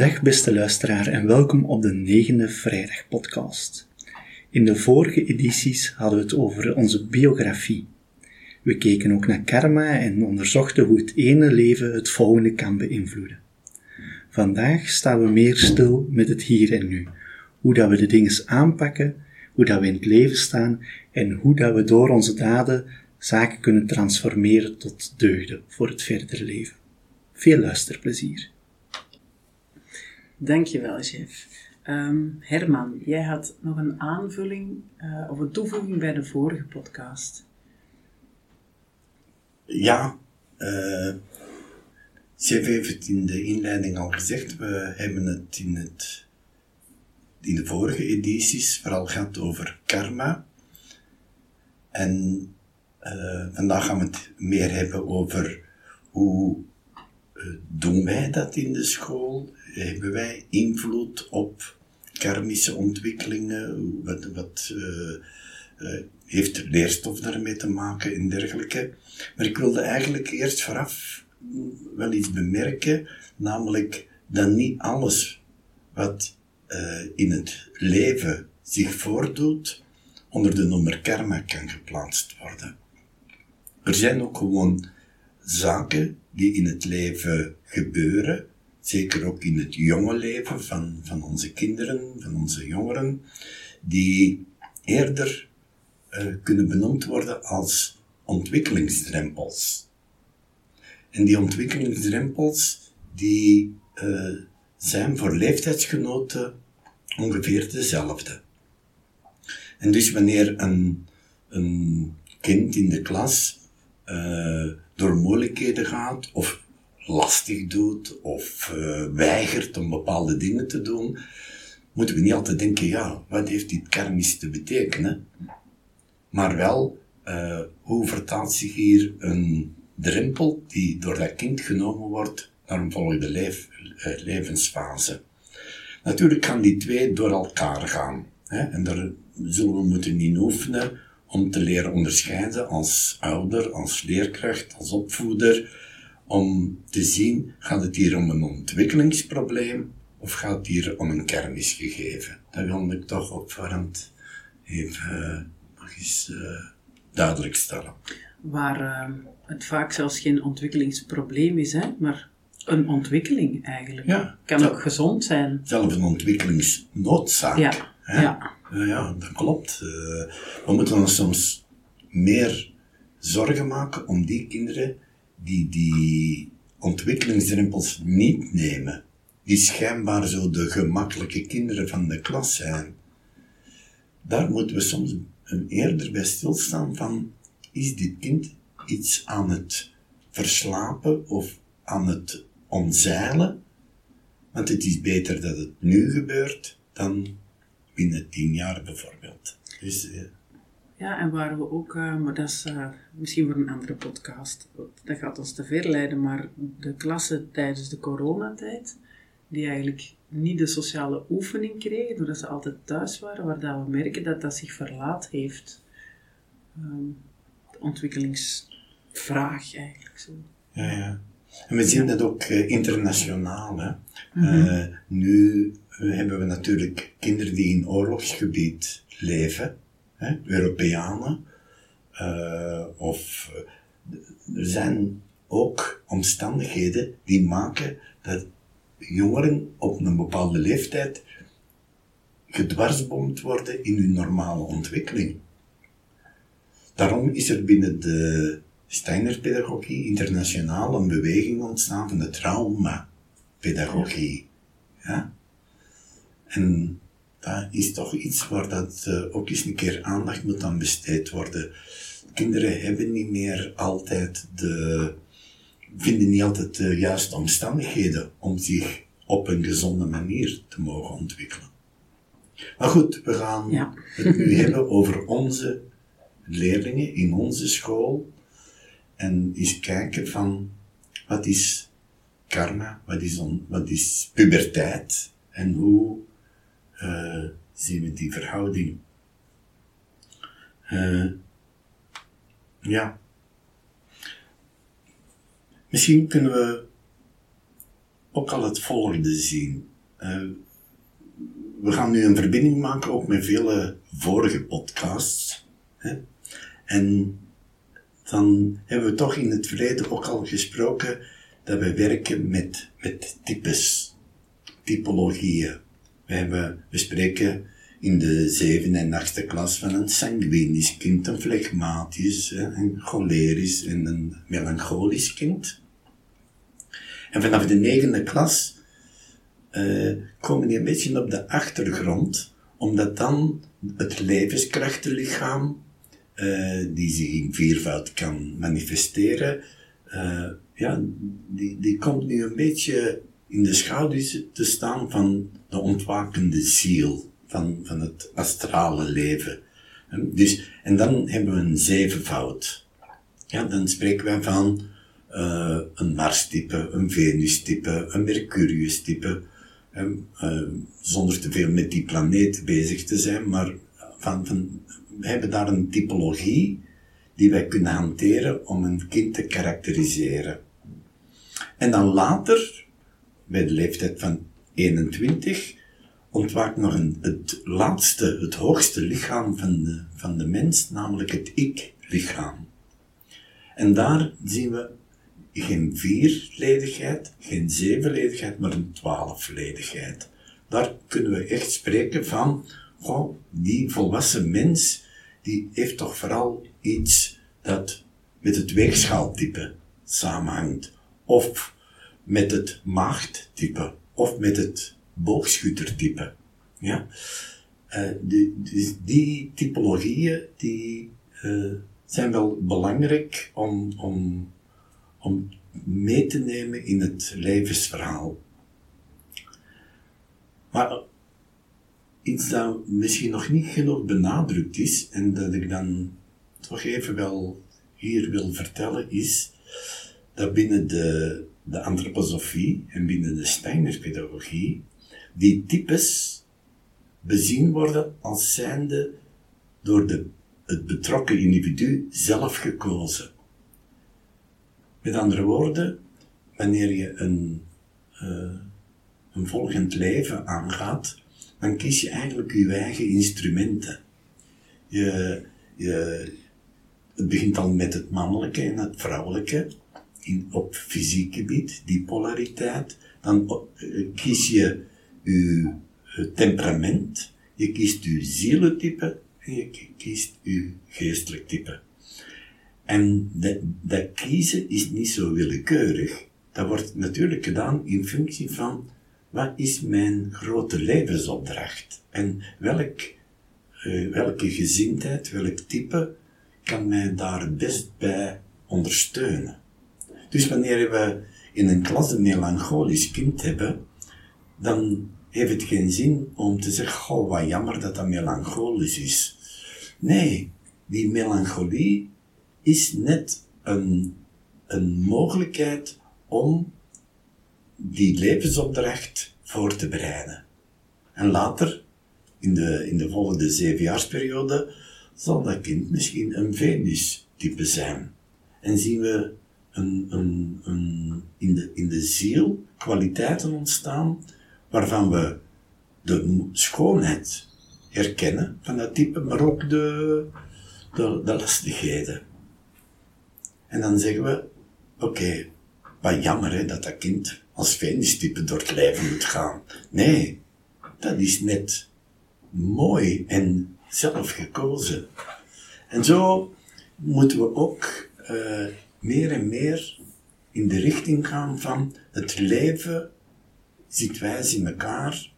Dag beste luisteraar en welkom op de negende vrijdag podcast. In de vorige edities hadden we het over onze biografie. We keken ook naar karma en onderzochten hoe het ene leven het volgende kan beïnvloeden. Vandaag staan we meer stil met het hier en nu. Hoe dat we de dingen aanpakken, hoe dat we in het leven staan en hoe dat we door onze daden zaken kunnen transformeren tot deugden voor het verdere leven. Veel luisterplezier. Dankjewel, chef. Ehm, Herman, jij had nog een aanvulling uh, of een toevoeging bij de vorige podcast. Ja, uh, chef heeft het in de inleiding al gezegd. We hebben het in, het in de vorige edities vooral gehad over karma. En uh, vandaag gaan we het meer hebben over hoe doen wij dat in de school? Hebben wij invloed op karmische ontwikkelingen? Wat, wat uh, uh, heeft leerstof daarmee te maken en dergelijke? Maar ik wilde eigenlijk eerst vooraf wel iets bemerken, namelijk dat niet alles wat in het leven zich voordoet, onder de noemer karma kan geplaatst worden. Er zijn ook gewoon zaken die in het leven gebeuren, zeker ook in het jonge leven van, van onze kinderen, van onze jongeren, die eerder uh, kunnen benoemd worden als ontwikkelingsdrempels. En die ontwikkelingsdrempels, die uh, zijn voor leeftijdsgenoten ongeveer dezelfde. En dus wanneer een, een kind in de klas uh, door moeilijkheden gaat, of lastig doet, of uh, weigert om bepaalde dingen te doen, moeten we niet altijd denken, ja, wat heeft dit karmisch te betekenen? Maar wel, uh, hoe vertaalt zich hier een drempel die door dat kind genomen wordt naar een volgende uh, levensfase? Natuurlijk gaan die twee door elkaar gaan. Hè? En daar zullen we moeten in oefenen om te leren onderscheiden als ouder, als leerkracht, als opvoeder, om te zien, gaat het hier om een ontwikkelingsprobleem of gaat het hier om een kermis gegeven? Dat wil ik toch opvarend even nog eens uh, duidelijk stellen. Waar uh, het vaak zelfs geen ontwikkelingsprobleem is, hè, maar een ontwikkeling eigenlijk. Ja, kan ook gezond zijn. Zelfs een ontwikkelingsnoodzaak. Ja, hè? ja. Ja, dat klopt. Uh, we moeten ons soms meer zorgen maken om die kinderen die die ontwikkelingsdrempels niet nemen. Die schijnbaar zo de gemakkelijke kinderen van de klas zijn. Daar moeten we soms een eerder bij stilstaan van, is dit kind iets aan het verslapen of aan het omzeilen? Want het is beter dat het nu gebeurt dan binnen tien jaar bijvoorbeeld. Dus, uh, ja, en waar we ook, uh, maar dat is uh, misschien voor een andere podcast, dat gaat ons te ver leiden, maar de klassen tijdens de coronatijd, die eigenlijk niet de sociale oefening kregen, doordat ze altijd thuis waren, waar dat we merken dat dat zich verlaat heeft. Um, de ontwikkelingsvraag eigenlijk zo. Ja, ja. En we zien dat ook internationaal. Hè? Mm -hmm. nu hebben we natuurlijk kinderen die in oorlogsgebied leven, hè, Europeanen, uh, of er zijn ook omstandigheden die maken dat jongeren op een bepaalde leeftijd gedwarsboomd worden in hun normale ontwikkeling. Daarom is er binnen de Steiner-pedagogie internationaal een beweging ontstaan van de traumapedagogie. Ja? En dat is toch iets waar dat uh, ook eens een keer aandacht moet aan besteed worden. Kinderen hebben niet meer altijd de, vinden niet altijd de juiste omstandigheden om zich op een gezonde manier te mogen ontwikkelen. Maar goed, we gaan ja. het nu hebben over onze leerlingen in onze school en eens kijken van wat is karma, wat is, on, wat is puberteit en hoe zien we die verhouding. Uh, ja. Misschien kunnen we ook al het volgende zien. eh, we gaan nu een verbinding maken ook met vele vorige podcasts. Hè? En dan hebben we toch in het verleden ook al gesproken dat we werken met, met types, typologieën. We, hebben, we spreken in de zevende en achtste klas van een sanguinisch kind, een flegmatisch, een cholerisch en een melancholisch kind. En vanaf de negende klas uh, komen die een beetje op de achtergrond, omdat dan het levenskrachtenlichaam, uh, die zich in viervoud kan manifesteren, uh, ja, die, die komt nu een beetje in de schaduw te staan van de ontwakende ziel, van, van het astrale leven. Dus, en dan hebben we een zevenvoud. Ja, dan spreken wij van uh, een Mars-type, een Venus-type, een Mercurius-type, uh, zonder te veel met die planeet bezig te zijn, maar van, van, we hebben daar een typologie die wij kunnen hanteren om een kind te karakteriseren. En dan later, bij de leeftijd van 21, ontwaakt nog een, het laatste, het hoogste lichaam van de, van de mens, namelijk het ik-lichaam. En daar zien we geen vierledigheid, geen zevenledigheid, maar een twaalfledigheid. Daar kunnen we echt spreken van, goh, die volwassen mens, die heeft toch vooral iets dat met het weegschaaltype samenhangt. Of met het maagdtype. Of met het boogschuttertype. Ja? Uh, die, die, die, typologieën die, uh, zijn wel belangrijk om, om om mee te nemen in het levensverhaal. Maar iets dat misschien nog niet genoeg benadrukt is en dat ik dan toch even wel hier wil vertellen, is dat binnen de, de antroposofie en binnen de Steiner-pedagogie die types bezien worden als zijnde door de, het betrokken individu zelf gekozen. Met andere woorden, wanneer je een, uh, een volgend leven aangaat, dan kies je eigenlijk je eigen instrumenten. Je, je, het begint al met het mannelijke en het vrouwelijke in, op fysiek gebied, die polariteit. Dan uh, kies je je temperament, je kiest je zielentype en je kiest je geestelijk type. En dat kiezen is niet zo willekeurig. Dat wordt natuurlijk gedaan in functie van wat is mijn grote levensopdracht en welk, uh, welke gezindheid, welk type kan mij daar best bij ondersteunen. Dus wanneer we in een klas een melancholisch kind hebben, dan heeft het geen zin om te zeggen, goh, wat jammer dat dat melancholisch is. Nee, die melancholie is net een, een mogelijkheid om die levensopdracht voor te bereiden. En later, in de, in de volgende zevenjaarsperiode, zal dat kind misschien een Venus-type zijn. En zien we een, een, een, in, de, in de ziel kwaliteiten ontstaan waarvan we de schoonheid herkennen van dat type, maar ook de, de, de lastigheden. En dan zeggen we, oké, wat jammer hè, dat dat kind als Venus-type door het leven moet gaan. Nee, dat is net mooi en zelf gekozen. En zo moeten we ook uh, meer en meer in de richting gaan van het leven zit wijs in elkaar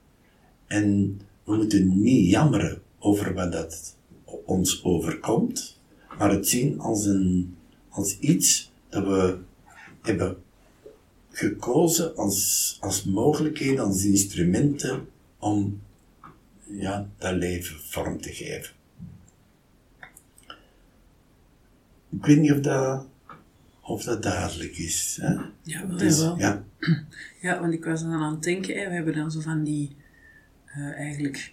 en we moeten niet jammeren over wat dat ons overkomt, maar het zien als een als iets dat we hebben gekozen als, als mogelijkheden, als instrumenten om ja, dat leven vorm te geven. Ik weet niet of dat, of dat duidelijk is. Hè? Ja, wel, dus, wel. Ja. ja, want ik was dan aan het denken, hè, we hebben dan zo van die, uh, eigenlijk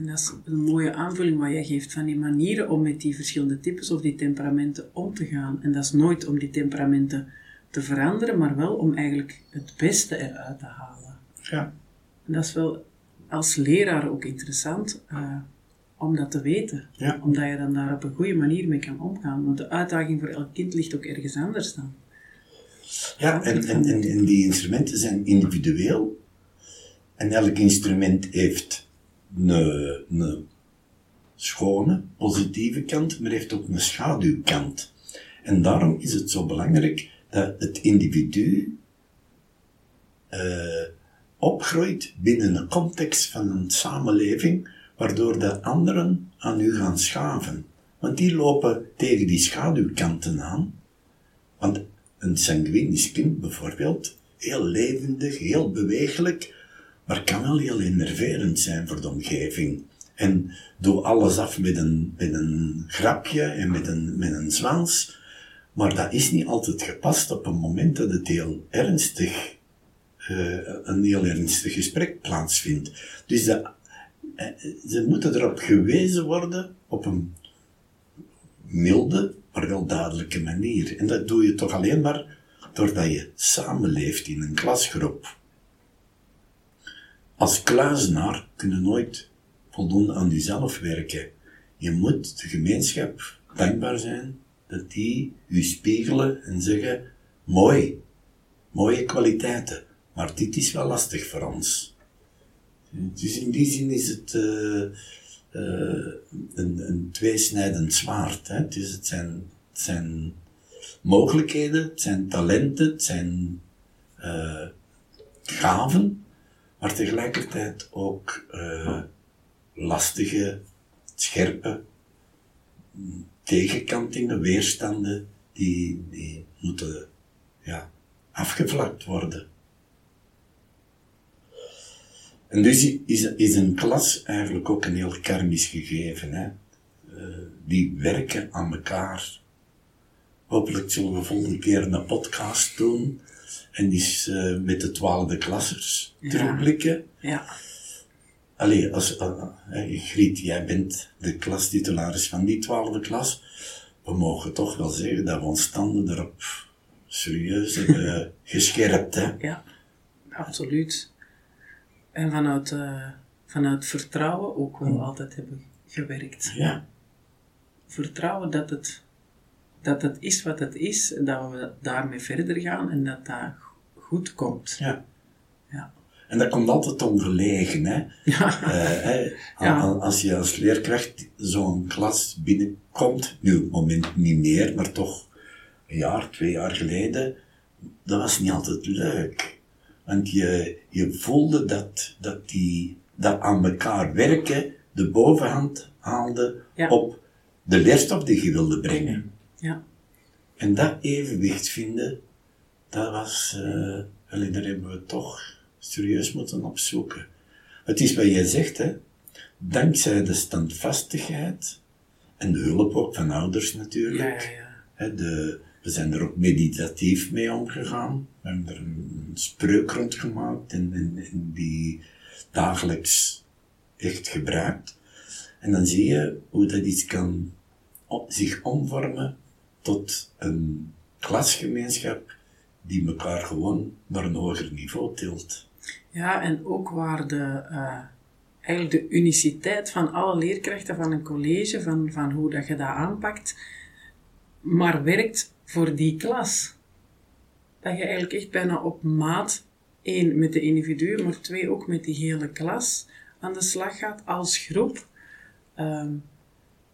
en dat is een mooie aanvulling wat jij geeft van die manieren om met die verschillende types of die temperamenten om te gaan. En dat is nooit om die temperamenten te veranderen, maar wel om eigenlijk het beste eruit te halen. Ja. dat is wel als leraar ook interessant uh, om dat te weten. Ja. Omdat je dan daar op een goede manier mee kan omgaan. Want de uitdaging voor elk kind ligt ook ergens anders dan. Ja, en, en, en, en die instrumenten zijn individueel. En elk instrument heeft een, een schone, positieve kant, maar heeft ook een schaduwkant. En daarom is het zo belangrijk dat het individu uh, opgroeit binnen een context van een samenleving, waardoor de anderen aan u gaan schaven. Want die lopen tegen die schaduwkanten aan. Want een sanguinisch kind bijvoorbeeld, heel levendig, heel bewegelijk, maar kan wel heel enerverend zijn voor de omgeving. En doe alles af met een, met een grapje en met een, met een zwans. Maar dat is niet altijd gepast op een moment dat het heel ernstig, uh, een heel ernstig gesprek plaatsvindt. Dus uh, ze moeten erop gewezen worden op een milde, maar wel duidelijke manier. En dat doe je toch alleen maar doordat je samenleeft in een klasgroep. Als kluizenaar kun je nooit voldoende aan jezelf werken. Je moet de gemeenschap dankbaar zijn dat die u spiegelen en zeggen, mooi, mooie kwaliteiten, maar dit is wel lastig voor ons. Dus in die zin is het uh, uh, een, een tweesnijdend zwaard. Hè? Dus het zijn, het zijn mogelijkheden, het zijn talenten, het zijn uh, gaven, maar tegelijkertijd ook lastige, scherpe tegenkantingen, weerstanden, die, die moeten ja, afgevlakt worden. En dus is, is een klas eigenlijk ook een heel karmisch gegeven. Hè? Uh, die werken aan elkaar. Hopelijk zullen we volgende keer een podcast doen. En die uh, met de twaalfde klassers ja. terugblikken. Ja. Allee, als, uh, Griet, jij bent de klastitularis van die twaalfde klas. We mogen toch wel zeggen dat we ons standen erop serieus hebben gescherpt, hè? Ja, absoluut. En vanuit, uh, vanuit vertrouwen ook wel hmm. altijd hebben gewerkt. Ja. Vertrouwen dat het, dat het is wat het is, dat we daarmee verder gaan en dat dat goed komt. Ja. Ja. En dat komt altijd ongelegen, hè. Ja. Uh, ja. Als je als leerkracht zo'n klas binnenkomt, nu op het moment niet meer, maar toch een jaar, twee jaar geleden, dat was niet altijd leuk. Want je, je voelde dat, dat die, dat aan elkaar werken de bovenhand haalde ja. op de leerstof die je wilde brengen. Ja. En dat evenwicht vinden, dat was, uh, daar hebben we toch serieus moeten opzoeken. Het is wat jij zegt, hè. Dankzij de standvastigheid en de hulp ook van ouders natuurlijk. Ja, ja, ja. Hè, de, we zijn er ook meditatief mee omgegaan. We hebben er een spreuk rond gemaakt en, die dagelijks echt gebruikt. En dan zie je hoe dat iets kan op, zich omvormen tot een klasgemeenschap die elkaar gewoon naar een hoger niveau tilt. Ja, en ook waar de, uh, eigenlijk de uniciteit van alle leerkrachten van een college, van, van hoe dat je dat aanpakt, maar werkt voor die klas. Dat je eigenlijk echt bijna op maat, één met de individuen, maar twee ook met die hele klas aan de slag gaat als groep. Um,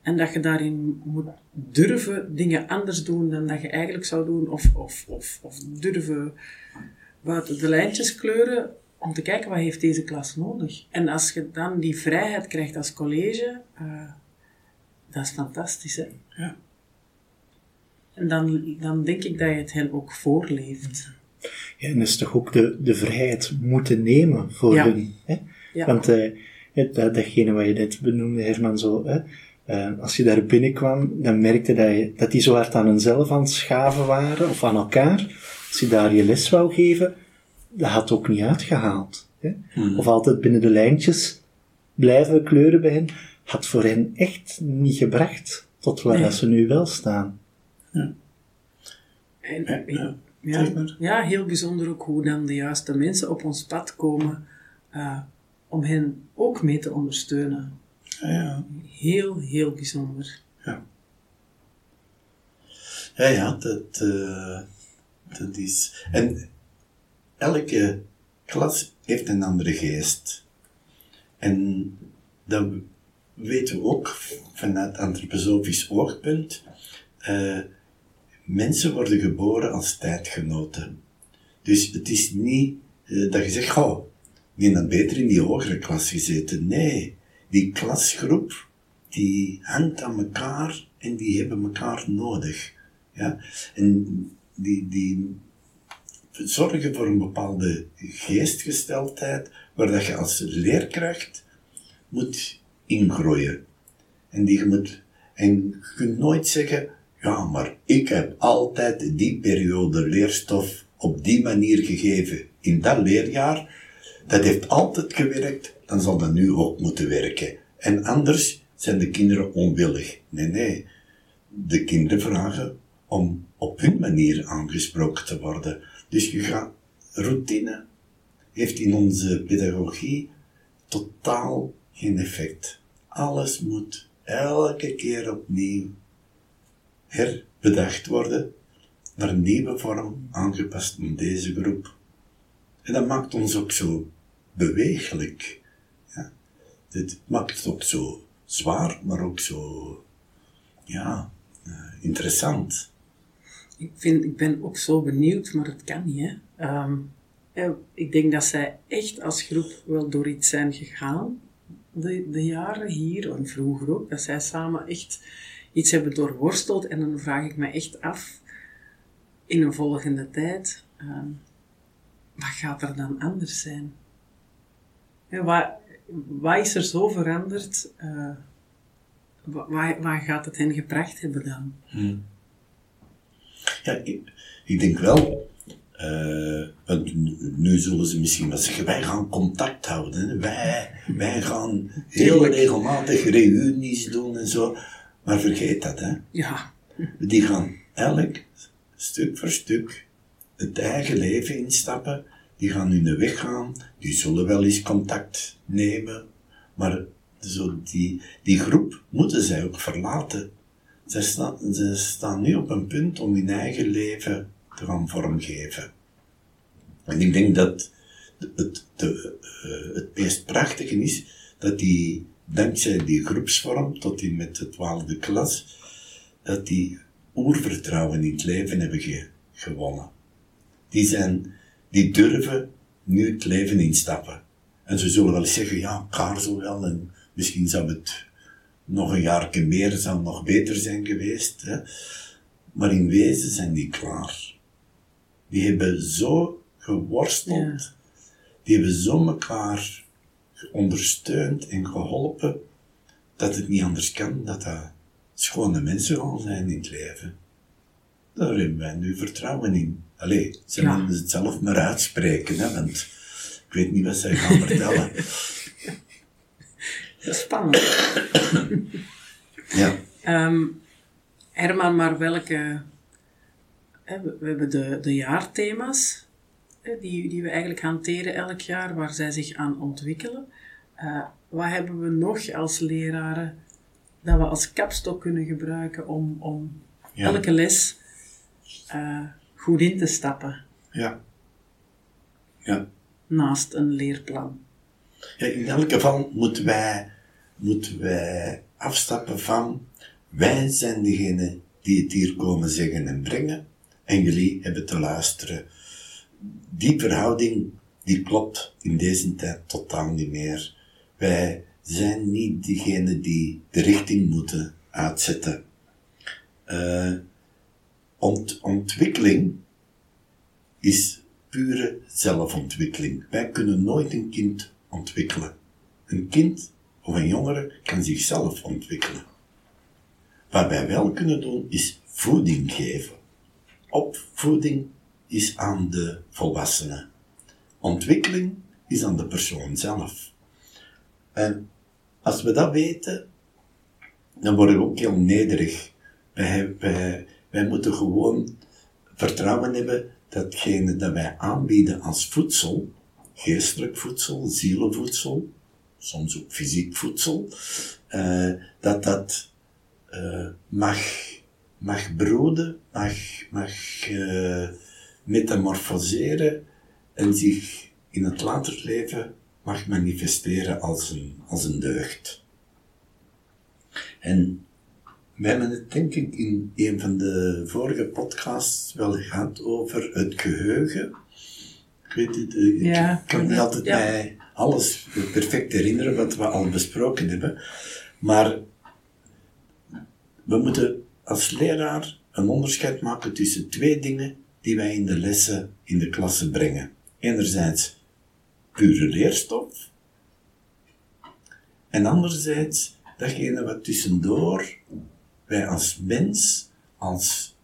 en dat je daarin moet durven dingen anders doen dan dat je eigenlijk zou doen, of, of, of, of durven buiten de lijntjes kleuren, om te kijken wat heeft deze klas nodig. En als je dan die vrijheid krijgt als college, uh, dat is fantastisch, hè? Ja. En dan, dan denk ik dat je het hen ook voorleeft. Ja, en dat is toch ook de, de vrijheid moeten nemen voor Ja. hun. Hè? Ja. Want eh, het- dat, datgene wat je net benoemde, Herman, zo, hè? eh, als je daar binnenkwam, dan merkte dat, je, dat die zo hard aan hunzelf aan het schaven waren, of aan elkaar. Als je daar je les wou geven, dat had ook niet uitgehaald. Hè? Hmm. Of altijd binnen de lijntjes blijven kleuren bij hen, had voor hen echt niet gebracht tot waar Nee. dat ze nu wel staan. En, Ja, ja. ja, heel bijzonder ook hoe dan de juiste mensen op ons pad komen. eh, om hen ook mee te ondersteunen. Ja, ja. Heel, heel bijzonder. Ja, ja, ja dat, eh, dat is. En elke klas heeft een andere geest. En dat weten we ook vanuit antroposofisch oogpunt. Eh, mensen worden geboren als tijdgenoten. Dus het is niet eh, dat je zegt, oh, die had beter in die hogere klas gezeten. Nee, die klasgroep, die hangt aan elkaar en die hebben elkaar nodig. Ja? En die, die zorgen voor een bepaalde geestgesteldheid, waar dat je als leerkracht moet ingroeien. En die je moet, en je kunt nooit zeggen, ja, maar ik heb altijd die periode leerstof op die manier gegeven in dat leerjaar. Dat heeft altijd gewerkt, dan zal dat nu ook moeten werken. En anders zijn de kinderen onwillig. Nee, nee. De kinderen vragen om op hun manier aangesproken te worden. Dus je gaat, routine heeft in onze pedagogie totaal geen effect. Alles moet elke keer opnieuw herbedacht worden, naar een nieuwe vorm aangepast in deze groep. En dat maakt ons ook zo bewegelijk. Ja. Dit maakt het ook zo zwaar, maar ook zo, ja, uh, interessant. Ik, vind, ik ben ook zo benieuwd, maar het kan niet. Hè? Um, ik denk dat zij echt als groep wel door iets zijn gegaan, de, de jaren hier en vroeger ook, dat zij samen echt iets hebben doorworsteld. En dan vraag ik me echt af, in een volgende tijd, um, wat gaat er dan anders zijn? Ja, wat, wat is er zo veranderd? Uh, waar, waar gaat het hen gebracht hebben dan? Hmm. Ja, ik, ik, denk wel. Uh, want nu zullen ze misschien wel zeggen, wij gaan contact houden. Wij, wij gaan heel regelmatig reunies doen en zo. Maar vergeet dat, hè. Ja. Die gaan elk stuk voor stuk het eigen leven instappen. Die gaan hun weg gaan. Die zullen wel eens contact nemen. Maar zo die, die groep moeten zij ook verlaten. Ze staan, ze staan nu op een punt om hun eigen leven te gaan vormgeven. En ik denk dat het, de, uh, het meest prachtige is dat die, dankzij die groepsvorm tot in met de twaalfde klas, dat die oervertrouwen in het leven hebben ge, gewonnen. Die zijn, die durven nu het leven instappen. En ze zullen wel zeggen, ja, Kaarzel wel, en misschien zou het nog een jaar meer, zou nog beter zijn geweest. Hè? Maar in wezen zijn die klaar. Die hebben zo geworsteld, die hebben zo elkaar ondersteund en geholpen, dat het niet anders kan dat dat schone mensen gaan zijn in het leven. Daar hebben wij nu vertrouwen in. Allee, ze ja. moeten het zelf maar uitspreken, hè, want ik weet niet wat zij gaan vertellen. Dat is spannend. ja. Um, Herman, maar welke... We hebben de, de jaarthema's, die, die we eigenlijk hanteren elk jaar, waar zij zich aan ontwikkelen. Uh, wat hebben we nog als leraren dat we als kapstok kunnen gebruiken om, om ja. elke les uh, goed in te stappen? Ja. Ja. Naast een leerplan. Ja, in elk geval moeten wij, moeten wij afstappen van wij zijn degene die het hier komen zeggen en brengen en jullie hebben te luisteren. Die verhouding die klopt in deze tijd totaal niet meer. Wij zijn niet diegene die de richting moeten uitzetten. Ont ontwikkeling is pure zelfontwikkeling. Wij kunnen nooit een kind ontwikkelen. Een kind of een jongere kan zichzelf ontwikkelen. Wat wij wel kunnen doen is voeding geven. Opvoeding is aan de volwassenen. Ontwikkeling is aan de persoon zelf. En als we dat weten, dan worden we ook heel nederig. Wij, wij, moeten gewoon vertrouwen hebben datgene dat wij aanbieden als voedsel, geestelijk voedsel, zielenvoedsel, soms ook fysiek voedsel, uh, dat dat uh, mag, mag broeden, mag, mag uh, metamorfoseren en zich in het later leven mag manifesteren als een, als een deugd. En we hebben het denk ik in een van de vorige podcasts wel gehad over het geheugen. Ik weet het, ik ja, kan niet altijd ja. mij alles perfect herinneren wat we al besproken hebben. Maar we moeten als leraar een onderscheid maken tussen twee dingen die wij in de lessen in de klasse brengen. Enerzijds pure leerstof. En anderzijds datgene wat tussendoor wij als mens, als,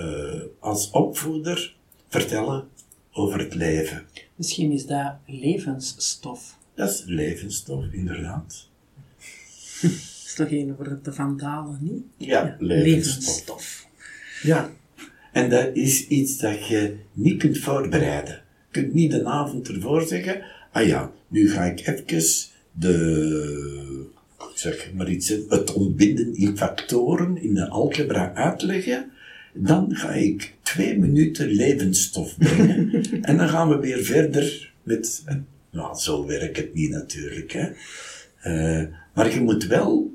uh, als opvoeder vertellen over het leven. Misschien is dat levensstof. Dat is levensstof, inderdaad. dat is toch een voor de vandalen, niet? Ja, ja levensstof. Ja, en dat is iets dat je niet kunt voorbereiden. Je kunt niet de avond ervoor zeggen, ah ja, nu ga ik even de, zeg maar iets, het ontbinden in factoren in de algebra uitleggen. Dan ga ik twee minuten levensstof brengen. en dan gaan we weer verder met, nou, zo werkt het niet natuurlijk, hè. Uh, maar je moet wel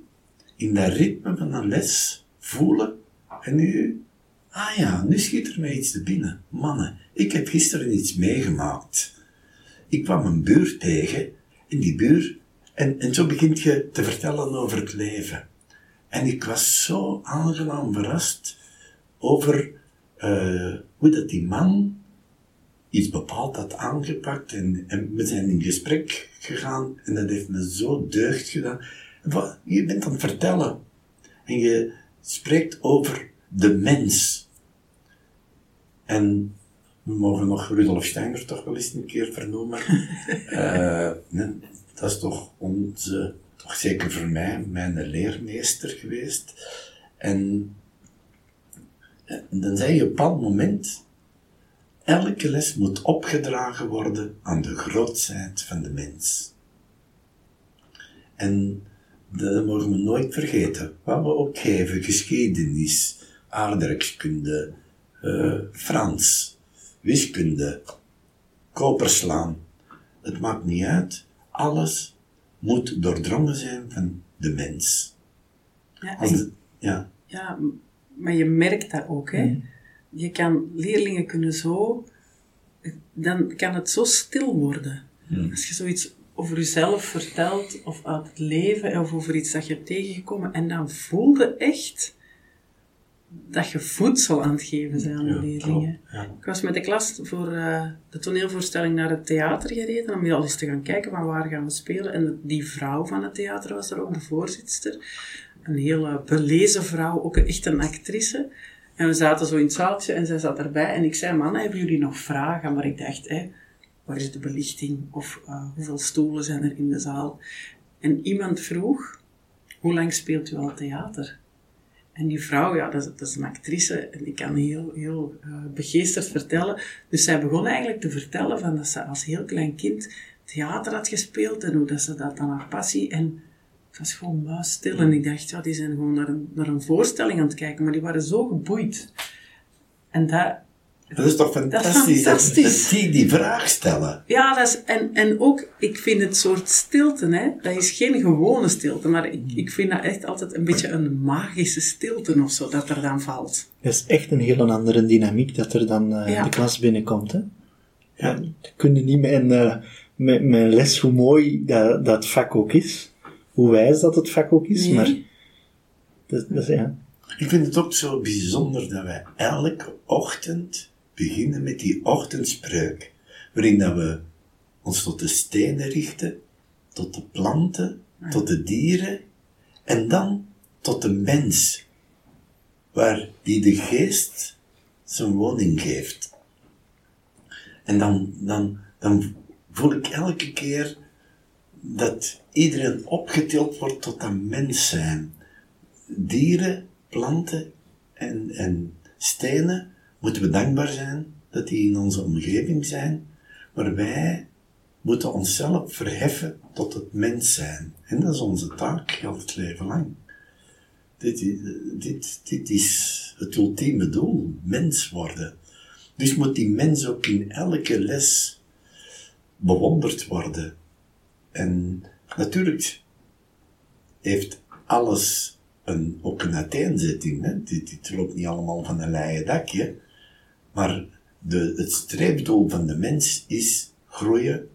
in dat ritme van een les voelen en nu Ah ja, nu schiet er mij iets te binnen. Mannen, ik heb gisteren iets meegemaakt. Ik kwam een buur tegen, in die buur, en, en zo begint je te vertellen over het leven. En ik was zo aangenaam verrast over uh, hoe dat die man iets bepaald had aangepakt. En, en we zijn in gesprek gegaan en dat heeft me zo deugd gedaan. Je bent aan het vertellen en je spreekt over de mens. En we mogen nog Rudolf Steiner toch wel eens een keer vernoemen. uh, dat is toch onze, toch zeker voor mij, mijn leermeester geweest. En, en dan zei je op een bepaald moment, elke les moet opgedragen worden aan de grootheid van de mens. En dat mogen we nooit vergeten. Wat we ook geven, geschiedenis, aardrijkskunde, uh, Frans, wiskunde, koperslaan. Het maakt niet uit. Alles moet doordrongen zijn van de mens. Ja, ja. ja maar je merkt dat ook. Hè? Mm. Je kan, leerlingen kunnen zo, dan kan het zo stil worden. Mm. Als je zoiets over jezelf vertelt, of uit het leven, of over iets dat je hebt tegengekomen, en dan voelde echt dat je voedsel aan het geven zijn aan de leerlingen. Ik was met de klas voor uh, de toneelvoorstelling naar het theater gereden om al eens te gaan kijken van waar gaan we spelen. En die vrouw van het theater was er ook, de voorzitter. Een hele belezen vrouw, ook echt een actrice. En we zaten zo in het zaaltje en zij zat erbij. En ik zei, man, hebben jullie nog vragen? Maar ik dacht, waar is de belichting? Of uh, hoeveel stoelen zijn er in de zaal? En iemand vroeg, hoe lang speelt u al theater? En die vrouw, ja, dat is, een actrice en die kan heel, heel uh, begeesterd vertellen. Dus zij begon eigenlijk te vertellen van dat ze als heel klein kind theater had gespeeld en hoe dat ze dat dan haar passie. En was gewoon muisstil. En ik dacht, ja, die zijn gewoon naar een, naar een voorstelling aan het kijken, maar die waren zo geboeid. En dat, dat is toch fantastisch, dat, fantastisch. die die vraag stellen. Ja, dat is, en, en ook, ik vind het soort stilte, hè, dat is geen gewone stilte, maar ik, ik vind dat echt altijd een beetje een magische stilte of zo, dat er dan valt. Dat is echt een heel andere dynamiek dat er dan uh, de klas binnenkomt, hè. Ja. Kun je niet met een, uh, met, met les, hoe mooi dat, dat vak ook is, hoe wijs dat het vak ook is, maar dat, dat is, ja. Ik vind het ook zo bijzonder dat wij elke ochtend beginnen met die ochtendspreuk, waarin dat we ons tot de stenen richten, tot de planten, tot de dieren en dan tot de mens, waar die de geest zijn woning geeft. En dan, dan, dan voel ik elke keer dat iedereen opgetild wordt tot dat mens zijn. Dieren, planten en, en stenen moeten we dankbaar zijn dat die in onze omgeving zijn, maar wij moeten onszelf verheffen tot het mens zijn. En dat is onze taak heel het leven lang. Dit, dit, dit is het ultieme doel, mens worden. Dus moet die mens ook in elke les bewonderd worden. En natuurlijk heeft alles een, ook een uiteenzetting. Hè? Dit, dit loopt niet allemaal van een leien dakje. Maar de, het streefdoel van de mens is groeien,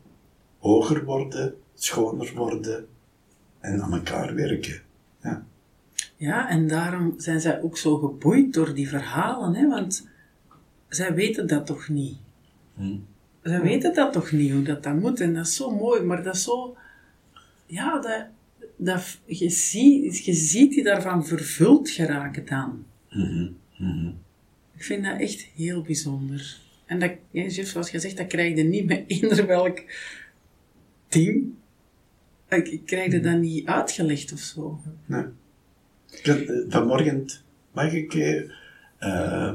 hoger worden, schoner worden en aan elkaar werken. Ja. Ja, en daarom zijn zij ook zo geboeid door die verhalen, hè? want zij weten dat toch niet. Hm. Zij weten dat toch niet, hoe dat, dat moet. En dat is zo mooi, maar dat is zo... Ja, dat, dat, je, ziet, je ziet die daarvan vervuld geraken dan. Mhm. Ik vind dat echt heel bijzonder. En dat, ja, Jeff, zoals je zegt, dat krijg je niet met eender welk ding. Ik, ik krijg je dat niet uitgelegd of zo. Nee. Ik had, eh, vanmorgen mag ik. eh,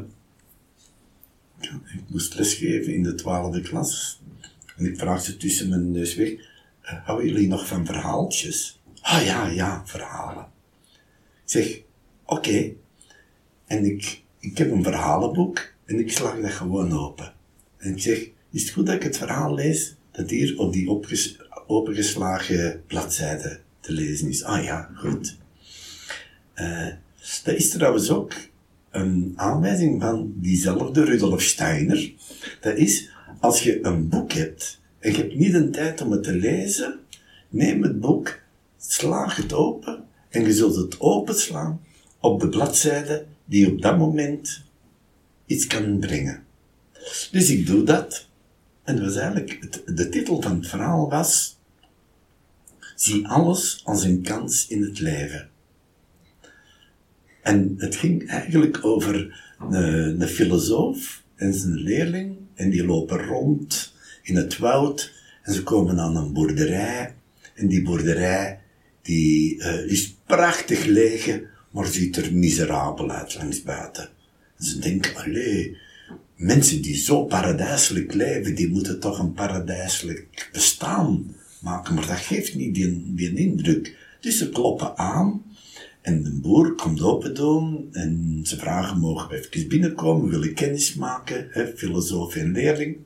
ik moest lesgeven in de twaalfde klas. En ik vraag ze tussen mijn neus weg: Houden jullie nog van verhaaltjes? Ah ja, ja, verhalen. Ik zeg: Oké. En ik, ik heb een verhalenboek en ik sla dat gewoon open. En ik zeg: Is het goed dat ik het verhaal lees dat hier op die opengeslagen bladzijde te lezen is? Ah ja, goed. Eh, dat is trouwens ook een aanwijzing van diezelfde Rudolf Steiner. Dat is, als je een boek hebt en je hebt niet de tijd om het te lezen, neem het boek, slaag het open en je zult het openslaan op de bladzijde die op dat moment iets kan brengen. Dus ik doe dat. En was eigenlijk, het, de titel van het verhaal was, zie alles als een kans in het leven. En het ging eigenlijk over een, een filosoof en zijn leerling. En die lopen rond in het woud. En ze komen aan een boerderij. En die boerderij die, eh, is prachtig leeg, maar ziet er miserabel uit langs buiten. En ze denken, allee, mensen die zo paradijselijk leven, die moeten toch een paradijselijk bestaan maken. Maar dat geeft niet die, die indruk. Dus ze kloppen aan. En de boer komt open doen en ze vragen, mogen we even binnenkomen, willen kennis maken, hè, filosoof en leerling.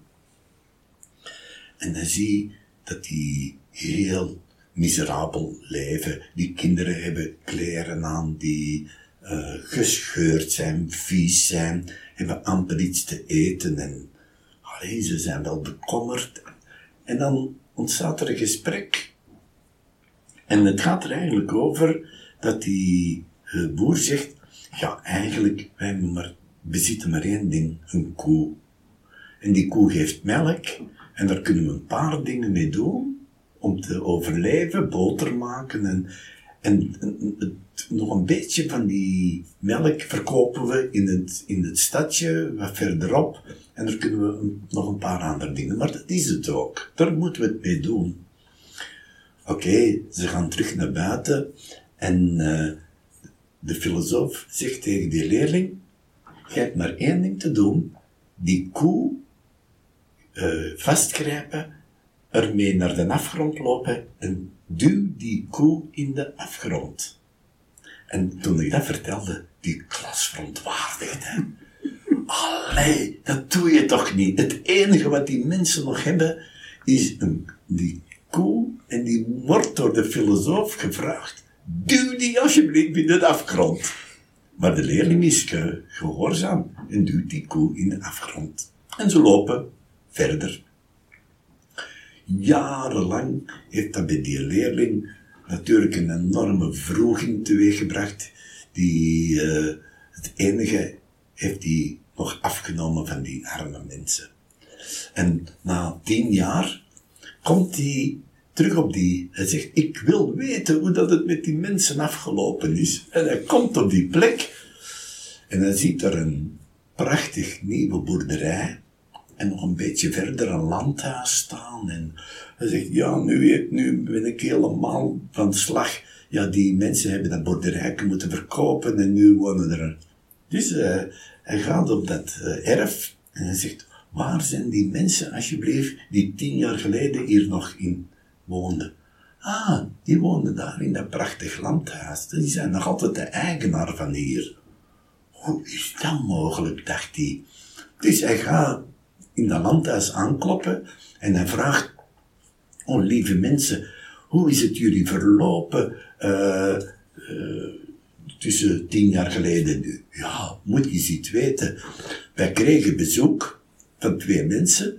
En dan zie dat die heel miserabel leven. Die kinderen hebben kleren aan die eh, gescheurd zijn, vies zijn, hebben amper iets te eten en allee, ze zijn wel bekommerd. En dan ontstaat er een gesprek. En het gaat er eigenlijk over dat die eh, boer zegt, ja eigenlijk, wij maar, bezitten maar één ding, een koe. En die koe geeft melk en daar kunnen we een paar dingen mee doen om te overleven, boter maken en, en, en het, nog een beetje van die melk verkopen we in het, in het stadje, wat verderop. En daar kunnen we nog een paar andere dingen. Maar dat is het ook. Daar moeten we het mee doen. Oké, ze gaan terug naar buiten en eh, de filosoof zegt tegen die leerling, je hebt maar één ding te doen, die koe eh, vastgrijpen, ermee naar de afgrond lopen en duw die koe in de afgrond. En toen ik dat vertelde, die klas verontwaardigde. Allee, dat doe je toch niet. Het enige wat die mensen nog hebben, is een, die koe en die wordt door de filosoof gevraagd. Duw die alsjeblieft in de afgrond. Maar de leerling is ge- gehoorzaam en duwt die koe in de afgrond. En ze lopen verder. Jarenlang heeft dat bij die leerling natuurlijk een enorme vroeging teweeggebracht. Die, eh, het enige heeft die nog afgenomen van die arme mensen. En na tien jaar komt hij terug op die. Hij zegt: Ik wil weten hoe dat het met die mensen afgelopen is. En hij komt op die plek en hij ziet er een prachtig nieuwe boerderij. En nog een beetje verder een landhuis staan. En hij zegt, ja, nu, nu ben ik helemaal van slag. Ja, die mensen hebben dat boerderijke moeten verkopen en nu wonen er... Dus eh, hij gaat op dat eh, erf en hij zegt, waar zijn die mensen, alsjeblieft, die tien jaar geleden hier nog in woonden? Ah, die woonden daar in dat prachtig landhuis. Die zijn nog altijd de eigenaar van hier. Hoe is dat mogelijk, dacht hij. Dus hij gaat in dat landhuis aankloppen en hij vraagt, oh lieve mensen, hoe is het jullie verlopen uh, uh, tussen tien jaar geleden? Ja, moet je iets weten. Wij kregen bezoek van twee mensen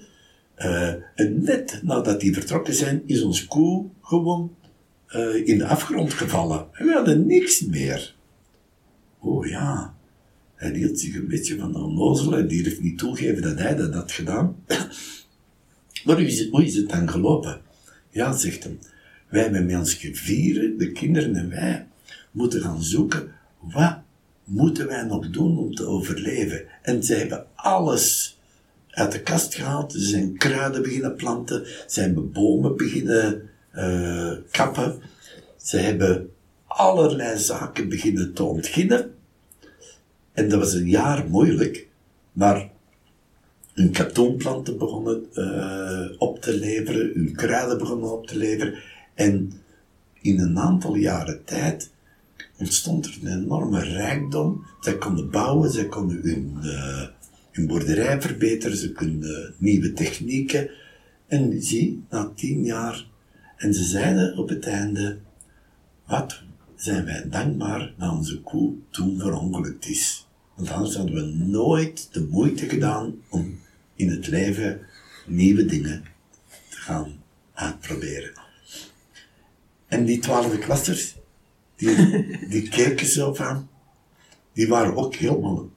uh, en net nadat die vertrokken zijn, is ons koe gewoon in de afgrond gevallen. En we hadden niks meer. Oh ja, hij hield zich een beetje van de onnozel die heeft niet toegeven dat hij dat had gedaan. maar hoe is, het, hoe is het dan gelopen? Ja, zegt hem, wij met ons gevieren, de kinderen en wij, moeten gaan zoeken, wat moeten wij nog doen om te overleven? En ze hebben alles uit de kast gehaald, ze zijn kruiden beginnen planten, ze hebben bomen beginnen uh, kappen, ze hebben allerlei zaken beginnen te ontginnen, en dat was een jaar moeilijk, maar hun katoenplanten begonnen uh, op te leveren, hun kruiden begonnen op te leveren. En in een aantal jaren tijd ontstond er een enorme rijkdom. Zij konden bouwen, zij konden hun, uh, hun boerderij verbeteren, ze konden nieuwe technieken. En zie, na tien jaar, en ze zeiden op het einde, wat zijn wij dankbaar dat onze koe toen verongelukt is. Want anders hadden we nooit de moeite gedaan om in het leven nieuwe dingen te gaan uitproberen. En die twaalfde klassers, die, die keken zo van, die waren ook helemaal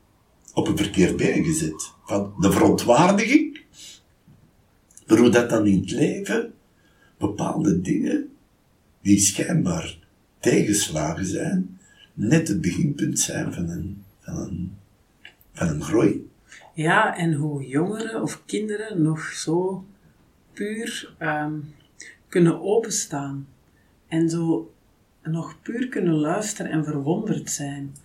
op een verkeerd been gezet. Van de verontwaardiging, maar hoe dat dan in het leven bepaalde dingen die schijnbaar tegenslagen zijn, net het beginpunt zijn van een, van een, van een groei. Ja, en hoe jongeren of kinderen nog zo puur um, kunnen openstaan. En zo nog puur kunnen luisteren en verwonderd zijn.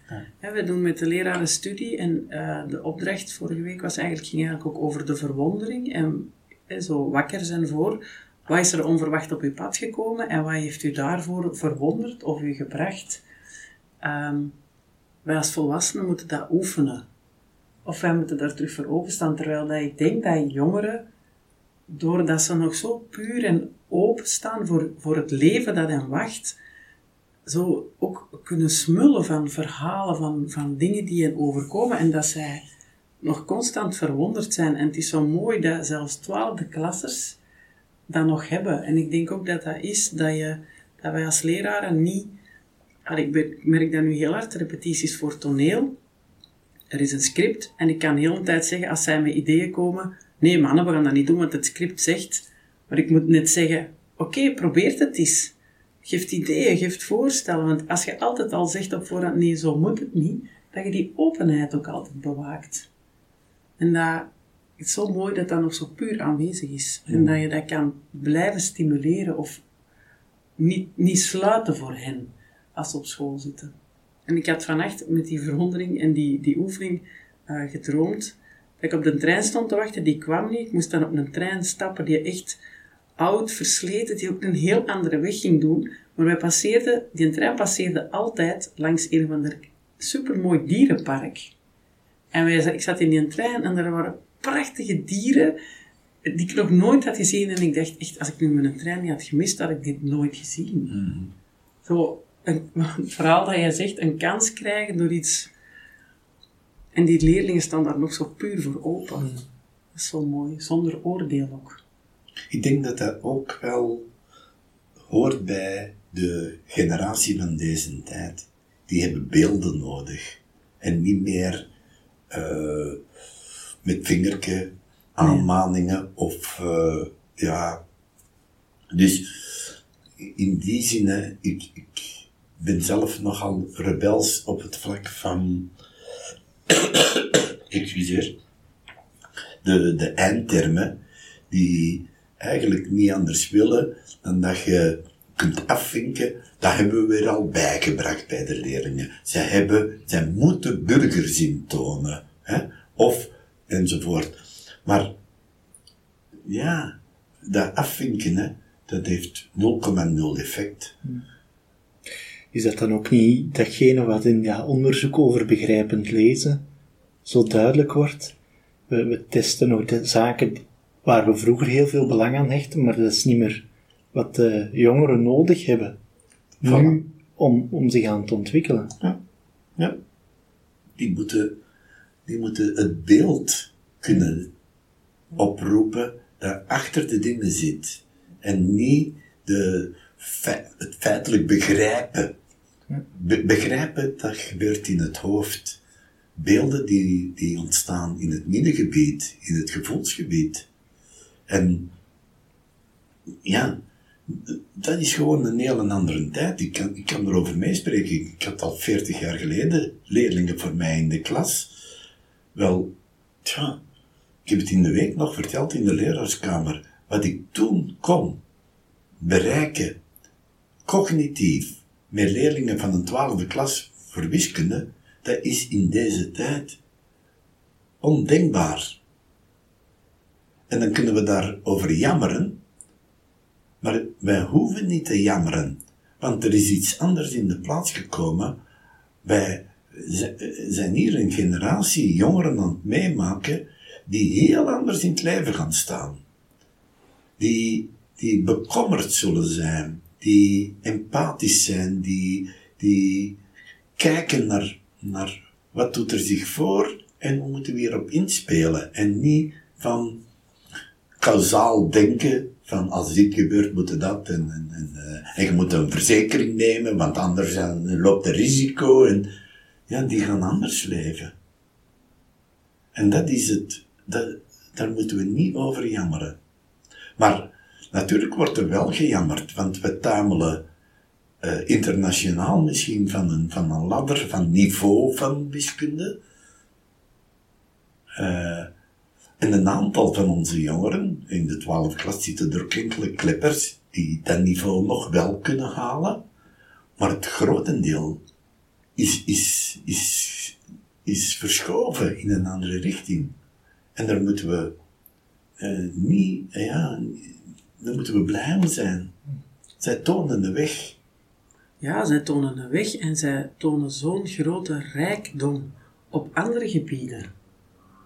Ja. we doen met de leraren studie en uh, de opdracht vorige week was eigenlijk, ging eigenlijk ook over de verwondering en, zo wakker zijn voor wat is er onverwacht op uw pad gekomen en wat heeft u daarvoor verwonderd of u gebracht? Um, wij als volwassenen moeten dat oefenen. Of wij moeten daar terug voor openstaan. Terwijl dat ik denk dat jongeren, doordat ze nog zo puur en openstaan voor, voor het leven dat hen wacht, zo ook kunnen smullen van verhalen, van, van dingen die hen overkomen. En dat zij nog constant verwonderd zijn. En het is zo mooi dat zelfs twaalfde klassers dat nog hebben. En ik denk ook dat dat is dat, je, dat wij als leraren niet... Ik merk dat nu heel hard, repetities voor toneel. Er is een script en ik kan de hele tijd zeggen, als zij met ideeën komen, nee mannen, we gaan dat niet doen, want het script zegt, maar ik moet net zeggen, oké, probeer het eens. Geef ideeën, geef voorstellen, want als je altijd al zegt op voorhand, nee, zo moet het niet, dat je die openheid ook altijd bewaakt. En dat, het is zo mooi dat dat nog zo puur aanwezig is. En dat je dat kan blijven stimuleren of niet, niet sluiten voor hen als ze op school zitten. En ik had vannacht met die verwondering en die, die oefening uh, gedroomd dat ik op de trein stond te wachten. Die kwam niet. Ik moest dan op een trein stappen die echt oud, versleten, die ook een heel andere weg ging doen. Maar wij passeerden, die trein passeerde altijd langs een van de supermooi dierenpark. En wij, ik zat in die trein en er waren prachtige dieren die ik nog nooit had gezien. En ik dacht echt, als ik nu mijn trein niet had gemist, had ik dit nooit gezien. Mm Zo, een, het verhaal dat jij zegt, een kans krijgen door iets. En die leerlingen staan daar nog zo puur voor open. Mm. Dat is zo mooi, zonder oordeel ook. Ik denk dat dat ook wel hoort bij de generatie van deze tijd. Die hebben beelden nodig. En niet meer uh, met vingerke aanmaningen of uh, ja. Dus in die zin, ik, ik ben zelf nogal rebels op het vlak van, excuseer, de, de eindtermen, die eigenlijk niet anders willen dan dat je kunt afvinken, dat hebben we weer al bijgebracht bij de leerlingen. Zij hebben, zij moeten burgerzin tonen, hè? of enzovoort. Maar, ja, dat afvinken, hè, dat heeft 0,0 effect. Is dat dan ook niet datgene wat in ja, onderzoek over begrijpend lezen zo duidelijk wordt? We, we testen nog de zaken waar we vroeger heel veel belang aan hechten, maar dat is niet meer wat de jongeren nodig hebben nu om, om zich aan te ontwikkelen. Ja. ja. Die, moeten, die moeten het beeld kunnen oproepen dat achter de dingen zit. En niet de, het feitelijk begrijpen. Be- begrijpen, dat gebeurt in het hoofd. Beelden die, die ontstaan in het middengebied, in het gevoelsgebied. En ja, dat is gewoon een heel andere tijd. Ik kan, ik kan erover meespreken. Ik had al 40 jaar geleden leerlingen voor mij in de klas. Wel, tja, ik heb het in de week nog verteld in de leraarskamer. Wat ik toen kon bereiken, cognitief, met leerlingen van een twaalfde klas voor wiskunde, dat is in deze tijd ondenkbaar. En dan kunnen we daarover jammeren, maar wij hoeven niet te jammeren, want er is iets anders in de plaats gekomen. Wij zijn hier een generatie jongeren aan het meemaken die heel anders in het leven gaan staan. Die, die bekommerd zullen zijn, die empathisch zijn, die, die kijken naar, naar wat doet er zich voor en hoe moeten we hierop inspelen. En niet van kausaal denken van als dit gebeurt moet dat en, en, je moet een verzekering nemen, want anders loopt er risico en ja, die gaan anders leven. En dat is het, dat, daar moeten we niet over jammeren. Maar natuurlijk wordt er wel gejammerd, want we tamelen uh, internationaal misschien van een, van een ladder van niveau van wiskunde. Uh, en een aantal van onze jongeren, in de 12 klas zitten er enkele kleppers die dat niveau nog wel kunnen halen. Maar het grotendeel is, is, is, is verschoven in een andere richting. En daar moeten we uh, niet, ja, daar moeten we blij om zijn. Zij tonen de weg. Ja, zij tonen de weg en zij tonen zo'n grote rijkdom op andere gebieden.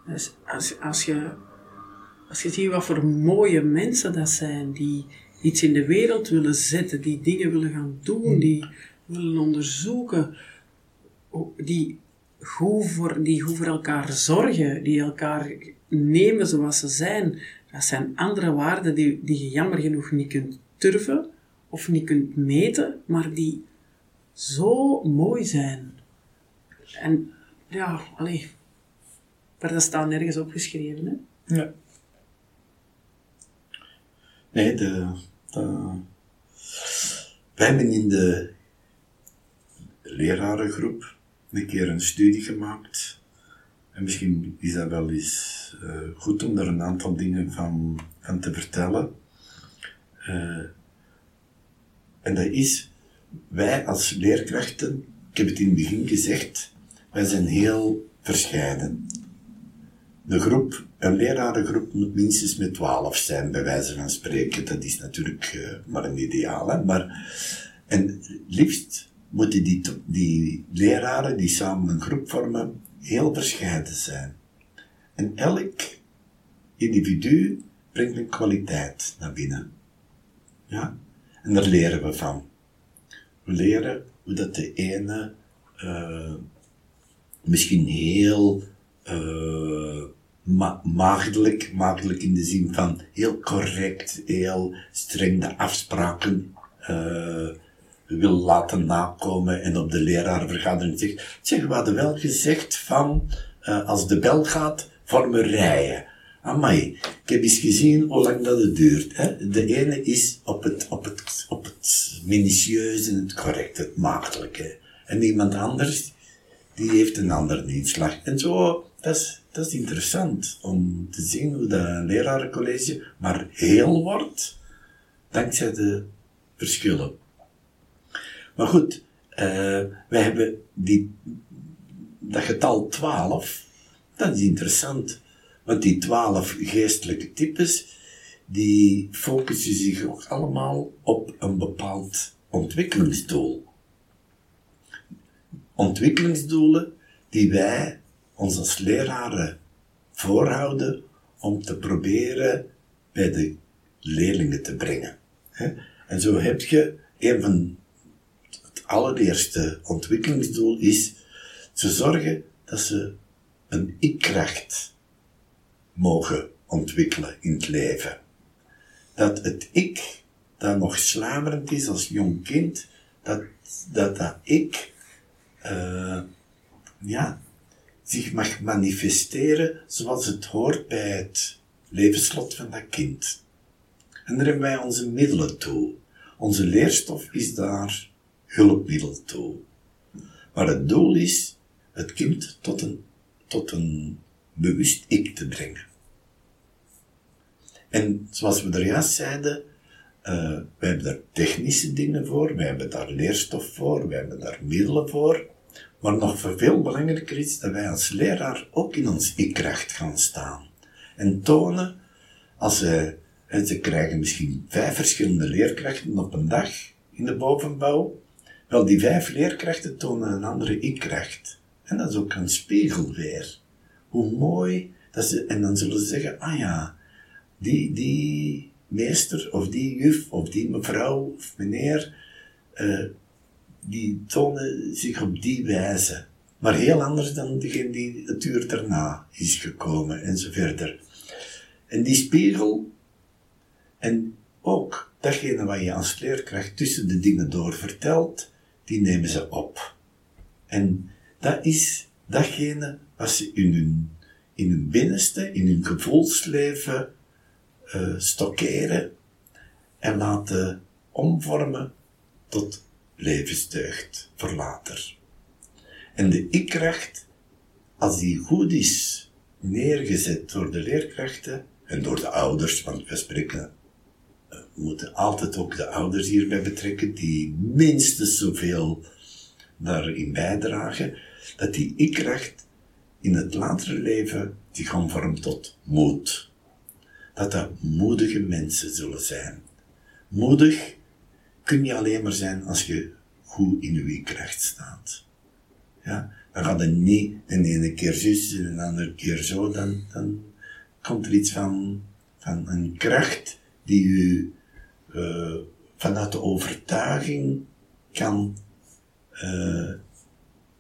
Dus als, als, je, als je ziet wat voor mooie mensen dat zijn, die iets in de wereld willen zetten, die dingen willen gaan doen, die willen onderzoeken, die goed voor, die goed voor elkaar zorgen, die elkaar nemen zoals ze zijn, dat zijn andere waarden die, die je jammer genoeg niet kunt turven of niet kunt meten, maar die zo mooi zijn. En ja, allee, maar dat staat nergens opgeschreven, hè? Ja. Nee, de, de, wij hebben in de lerarengroep een keer een studie gemaakt. En misschien is dat wel eens goed om daar een aantal dingen van, van te vertellen. Uh, en dat is, wij als leerkrachten, ik heb het in het begin gezegd, wij zijn heel verscheiden. De groep, een lerarengroep moet minstens met twaalf zijn, bij wijze van spreken. Dat is natuurlijk uh, maar een ideaal, hè? Maar, en liefst moeten die, die leraren die samen een groep vormen, heel verscheiden zijn. En elk individu brengt een kwaliteit naar binnen. Ja? En daar leren we van. We leren hoe dat de ene uh, misschien heel uh, ma maagdelijk, maagdelijk in de zin van heel correct, heel streng de afspraken uh, wil laten nakomen en op de leraarvergadering zegt, zeg, we hadden wel gezegd van, uh, als de bel gaat, vormen rijen. Amai, ik heb eens gezien hoe lang dat het duurt. Hè? De ene is op het, op het, op het minutieuze, het correct, het maagdelijke. En iemand anders, die heeft een andere inslag. En zo, dat is, dat is interessant om te zien hoe dat een lerarencollege maar heel wordt, dankzij de verschillen. Maar goed, uh, wij hebben die, dat getal 12, dat is interessant. Want die twaalf geestelijke types, die focussen zich ook allemaal op een bepaald ontwikkelingsdoel. Ontwikkelingsdoelen die wij ons als leraren voorhouden om te proberen bij de leerlingen te brengen. En zo heb je een van allereerste ontwikkelingsdoel is te zorgen dat ze een ik-kracht mogen ontwikkelen in het leven. Dat het ik, dat nog slamerend is als jong kind, dat dat, dat ik, uh, ja, zich mag manifesteren zoals het hoort bij het levenslot van dat kind. En daar hebben wij onze middelen toe. Onze leerstof is daar hulpmiddel toe. Maar het doel is het kind tot een, tot een bewust ik te brengen. En zoals we er juist zeiden, uh, we hebben daar technische dingen voor, we hebben daar leerstof voor, we hebben daar middelen voor. Maar nog veel belangrijker is dat wij als leraar ook in ons ik-kracht gaan staan. En tonen, als ze, ze krijgen misschien vijf verschillende leerkrachten op een dag in de bovenbouw. Wel, die vijf leerkrachten tonen een andere ik-kracht. En dat is ook een spiegel weer. Hoe mooi dat ze, en dan zullen ze zeggen, ah ja, die, die meester, of die juf, of die mevrouw, of meneer, uh, die tonen zich op die wijze. Maar heel anders dan degene die het uur daarna is gekomen, en zo verder. En die spiegel, en ook datgene wat je als leerkracht tussen de dingen door vertelt, die nemen ze op. En dat is datgene wat ze in hun, in hun binnenste, in hun gevoelsleven uh, stockeren en laten omvormen tot levensdeugd voor later. En de ik-kracht, als die goed is neergezet door de leerkrachten en door de ouders, want we spreken, we moeten altijd ook de ouders hierbij betrekken, die minstens zoveel daarin bijdragen, dat die ik-kracht in het latere leven zich omvormt tot moed. Dat dat moedige mensen zullen zijn. Moedig kun je alleen maar zijn als je goed in je kracht staat. Ja, dan gaat het niet de ene keer zus en de andere keer zo, dan, dan komt er iets van, van een kracht die u uh, vanuit de overtuiging kan uh,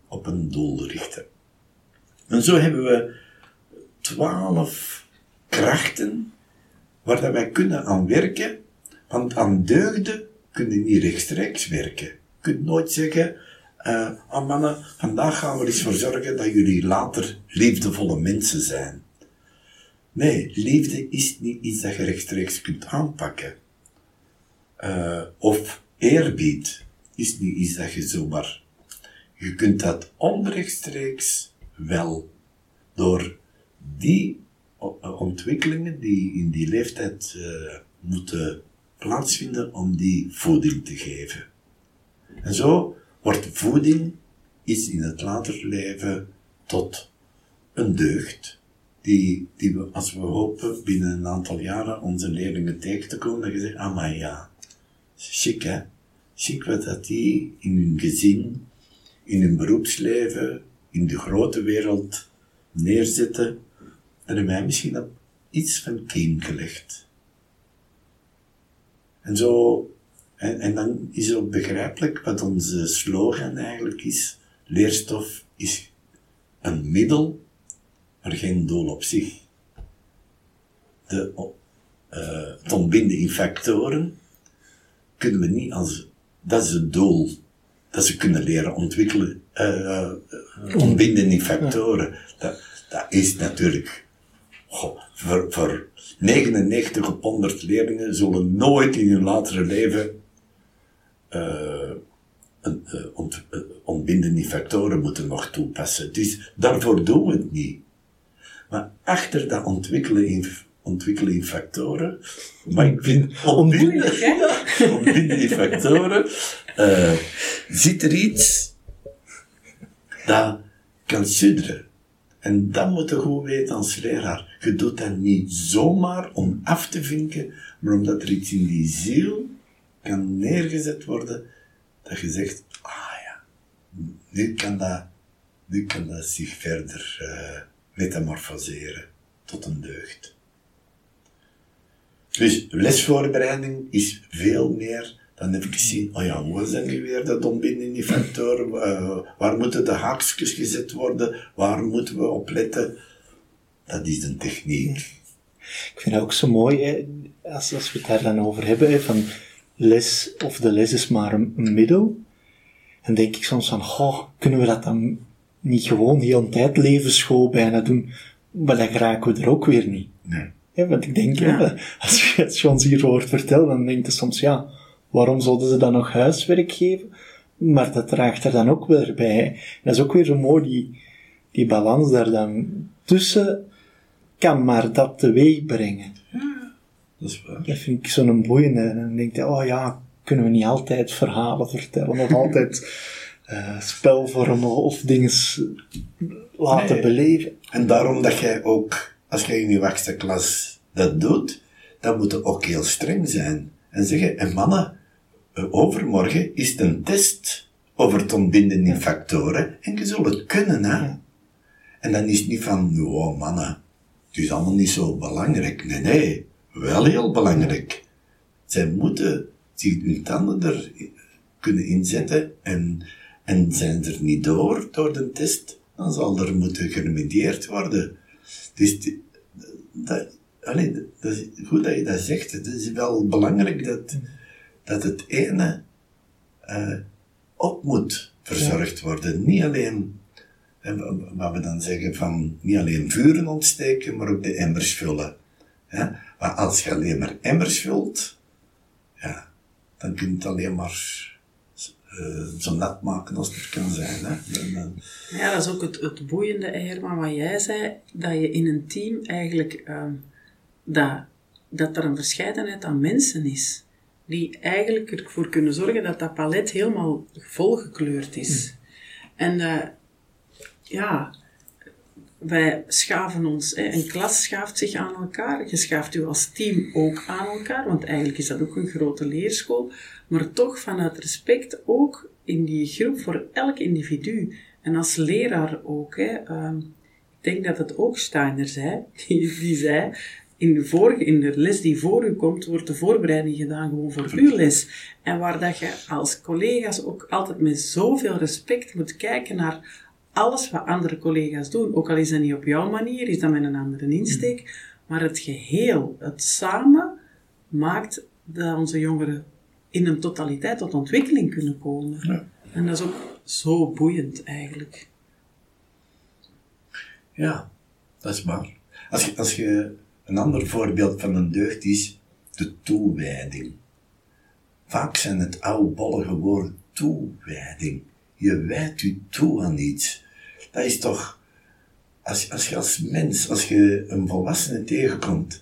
op een doel richten. En zo hebben we twaalf krachten waar dat wij kunnen aan werken, want aan deugden kunnen niet rechtstreeks werken. Je kunt nooit zeggen, uh, mannen, vandaag gaan we er eens voor zorgen dat jullie later liefdevolle mensen zijn. Nee, liefde is niet iets dat je rechtstreeks kunt aanpakken. Uh, of eerbied is niet iets dat je zomaar... Je kunt dat onrechtstreeks wel door die ontwikkelingen die in die leeftijd uh, moeten plaatsvinden om die voeding te geven. En zo wordt voeding iets in het later leven tot een deugd. Die, die we, als we hopen, binnen een aantal jaren onze leerlingen tegen te komen, dat je zegt, ah maar ja, chic hè, chic wat dat die in hun gezin, in hun beroepsleven, in de grote wereld neerzetten, dan hebben wij misschien op iets van kiem gelegd. En zo, en, en dan is het ook begrijpelijk wat onze slogan eigenlijk is. Leerstof is een middel, maar geen doel op zich. De, uh, het ontbinden in factoren kunnen we niet als, dat is het doel, dat ze kunnen leren ontwikkelen, uh, ontbinden in factoren. Dat, dat is natuurlijk voor, voor 99 op 100 leerlingen zullen nooit in hun latere leven uh, een, uh, ont, uh, ontbindende factoren moeten nog toepassen. Dus daarvoor doen we het niet. Maar achter dat ontwikkelen in, ontwikkelen in factoren, maar ik vind ontbindende factoren, zit er iets dat kan sudderen. En dat moet je goed weten als leraar. Je doet dat niet zomaar om af te vinken, maar omdat er iets in die ziel kan neergezet worden, dat je zegt, ah ja, nu kan dat, nu kan dat zich verder uh, metamorfoseren tot een deugd. Dus lesvoorbereiding is veel meer dan even zien, oh ja, hoe zijn nu weer dat ontbinden in die factor? Uh, waar moeten de haakjes gezet worden? Waar moeten we op letten? Dat is een techniek. Ik vind het ook zo mooi, hè, als, als we het daar dan over hebben, hè, van les, of de les is maar een, middel. En denk ik soms van, goh, kunnen we dat dan niet gewoon heel een tijd levenschool bijna doen? Maar dan geraken we er ook weer niet. Nee. Ja, want ik denk, ja. als, je, je ons hier hoort vertellen, dan denk je soms, ja, waarom zouden ze dan nog huiswerk geven? Maar dat draagt er dan ook weer bij. En dat is ook weer zo mooi, die, die balans daar dan tussen kan maar dat teweeg brengen. Ja, dat is waar. Dat vind ik zo'n boeiende. En dan denk je, oh ja, kunnen we niet altijd verhalen vertellen, of altijd uh, spelvormen of dingen laten beleven. En daarom dat jij ook, als jij in je wachtste klas dat doet, dan moet je ook heel streng zijn. En zeggen, en mannen, eh, overmorgen is het een test over het ontbinden in factoren en je zult het kunnen, hè. En dan is het niet van, oh mannen, het is allemaal niet zo belangrijk. Nee, nee, wel heel belangrijk. Zij moeten zich hun tanden er kunnen inzetten en, en zijn er niet door, door de test, dan zal er moeten geremedieerd worden. Dus dat, allee, dat is goed dat je dat zegt. Het is wel belangrijk dat, dat het ene uh, op moet verzorgd worden. Niet alleen, wat we dan zeggen van, niet alleen vuren ontsteken, maar ook de emmers vullen. Ja? Maar als je alleen maar emmers vult, ja, dan kun je het alleen maar uh, zo nat maken als het kan zijn. Hè? Ja, dat is ook het, boeiende, Herman, wat jij zei, dat je in een team eigenlijk, uh, dat, dat er een verscheidenheid aan mensen is die eigenlijk ervoor kunnen zorgen dat dat palet helemaal volgekleurd is. En uh, ja, wij schaven ons, een klas schaaft zich aan elkaar, je schaaft u als team ook aan elkaar, want eigenlijk is dat ook een grote leerschool, maar toch vanuit respect ook in die groep voor elk individu. En als leraar ook. Hè, uh, ik denk dat het ook Steiner zei, die, die zei, in de, vorige, in de les die voor u komt, wordt de voorbereiding gedaan gewoon voor uw les. En waar dat je als collega's ook altijd met zoveel respect moet kijken naar alles wat andere collega's doen. Ook al is dat niet op jouw manier, is dat met een andere insteek. Mm. Maar het geheel, het samen, maakt dat onze jongeren in een totaliteit tot ontwikkeling kunnen komen. Ja. En dat is ook zo boeiend eigenlijk. Ja, dat is waar. Als je, als je een ander voorbeeld van een deugd is de toewijding. Vaak zijn het oudbollige woorden toewijding. Je wijdt je toe aan iets. Dat is toch, als, als je als mens, als je een volwassene tegenkomt,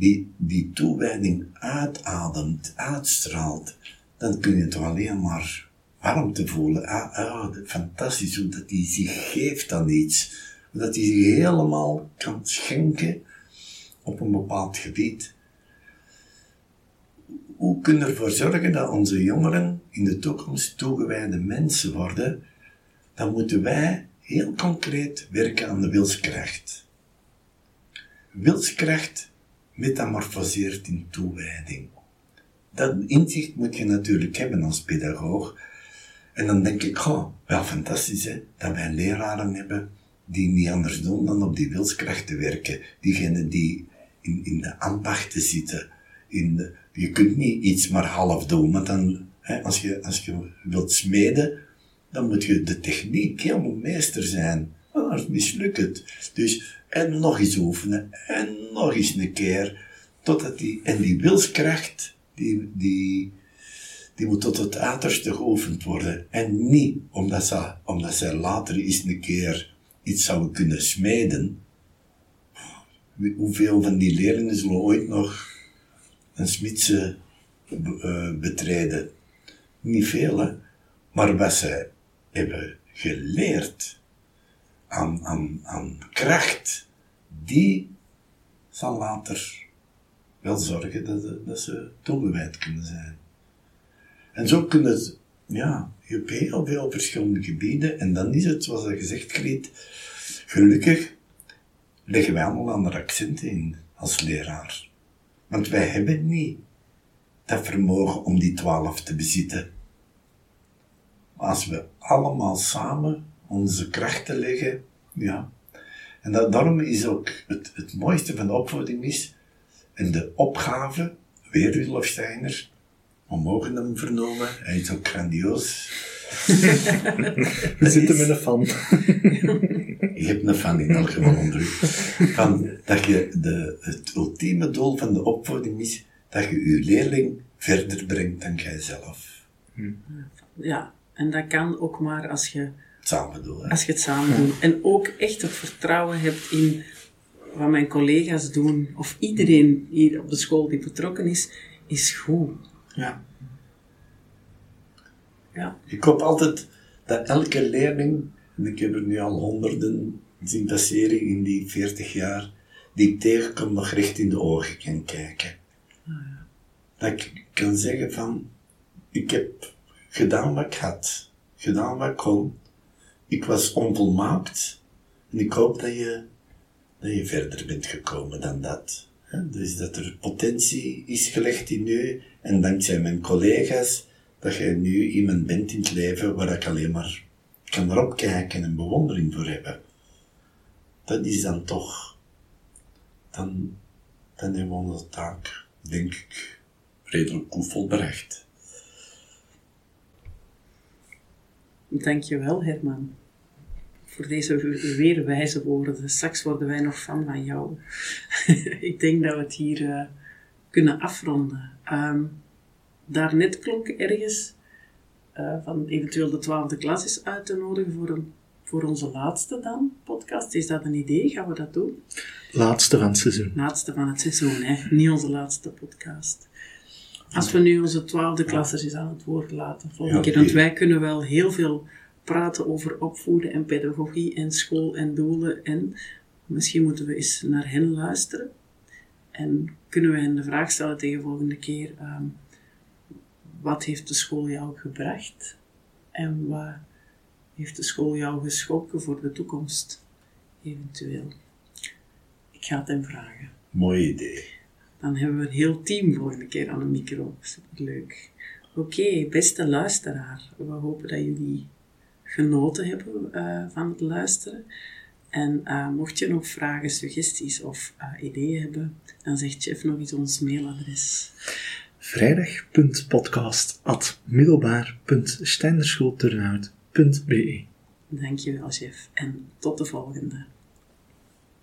die die toewijding uitademt, uitstraalt, dan kun je toch alleen maar warmte voelen. Ah, ah, fantastisch hoe dat hij zich geeft aan iets. Dat hij zich helemaal kan schenken op een bepaald gebied. Hoe kunnen we ervoor zorgen dat onze jongeren in de toekomst toegewijde mensen worden? Dan moeten wij heel concreet werken aan de wilskracht. Wilskracht metamorfoseert in toewijding. Dat inzicht moet je natuurlijk hebben als pedagoog. En dan denk ik, wel fantastisch hè, dat wij leraren hebben die niet anders doen dan op die wilskracht te werken. Diegenen die in, in de ambachten zitten. In je kunt niet iets maar half doen, want dan, hè, als, je, als je wilt smeden, dan moet je de techniek helemaal meester zijn. Anders mislukt het. Dus, en nog eens oefenen, en nog eens een keer, totdat die, en die wilskracht, die, die, die moet tot het uiterste geoefend worden. En niet omdat ze, omdat later eens een keer iets zouden kunnen smeden, hoeveel van die leerlingen zullen ooit nog een smidse uh, betreden? Niet veel? Maar wat ze hebben geleerd, aan, aan, aan kracht, die zal later wel zorgen dat, dat ze toegewijd kunnen zijn. En zo kunnen het, ja, je hebt heel veel verschillende gebieden. En dan is het, zoals gezegd, Griet, gelukkig leggen wij allemaal andere accenten in als leraar. Want wij hebben niet dat vermogen om die twaalf te bezitten. Maar als we allemaal samen onze krachten leggen, ja. En dat, daarom is ook het, het mooiste van de opvoeding is, en de opgave, weer Rudolf Steiner, we mogen hem vernomen, hij is ook grandioos. We zitten met een fan. Je hebt een fan in elk geval onder. Van dat je de, het ultieme doel van de opvoeding is dat je je leerling verder brengt dan jijzelf. Ja, en dat kan ook maar als je, samen doen. hè. als je het samen doet. En ook echt het vertrouwen hebt in wat mijn collega's doen, of iedereen hier op de school die betrokken is, is goed. Ja. Ja, Ik hoop altijd dat elke leerling, en ik heb er nu al honderden zien passeren in die 40 jaar, die ik tegenkom nog recht in de ogen kan kijken. Dat ik kan zeggen van, ik heb gedaan wat ik had, gedaan wat ik kon. Ik was onvolmaakt en ik hoop dat je, dat je verder bent gekomen dan dat. Dus dat er potentie is gelegd in u en dankzij mijn collega's dat jij nu iemand bent in het leven waar ik alleen maar kan erop kijken en bewondering voor hebben. Dat is dan toch, dan, dan hebben we onze taak, denk ik, redelijk goed volbracht. dankjewel Herman. Voor deze weer wijze woorden. Straks worden wij nog fan van jou. Ik denk dat we het hier eh, kunnen afronden. Ehm daarnet klonk ergens eh, van eventueel de twaalfde klas is uit te nodigen voor, een, voor onze laatste dan podcast. Is dat een idee? Gaan we dat doen? Laatste van het seizoen. Laatste van het seizoen, hè? niet onze laatste podcast. Als we nu onze twaalfde klassers eens aan het woord laten volgende Ja, keer, want wij kunnen wel heel veel praten over opvoeden en pedagogie en school en doelen en misschien moeten we eens naar hen luisteren en kunnen we hen de vraag stellen tegen volgende keer ehm, wat heeft de school jou gebracht en wat heeft de school jou geschonken voor de toekomst eventueel. Ik ga het hen vragen. Mooi idee. Dan hebben we een heel team volgende keer aan een micro. Superleuk. Oké, beste luisteraar. We hopen dat jullie genoten hebben eh, van het luisteren. En eh, mocht je nog vragen, suggesties of eh, ideeën hebben, dan zegt Jeff nog eens ons mailadres. vrijdag.podcast.middelbaar.steinerschoolturnhout.be Dankjewel, Jeff. En tot de volgende.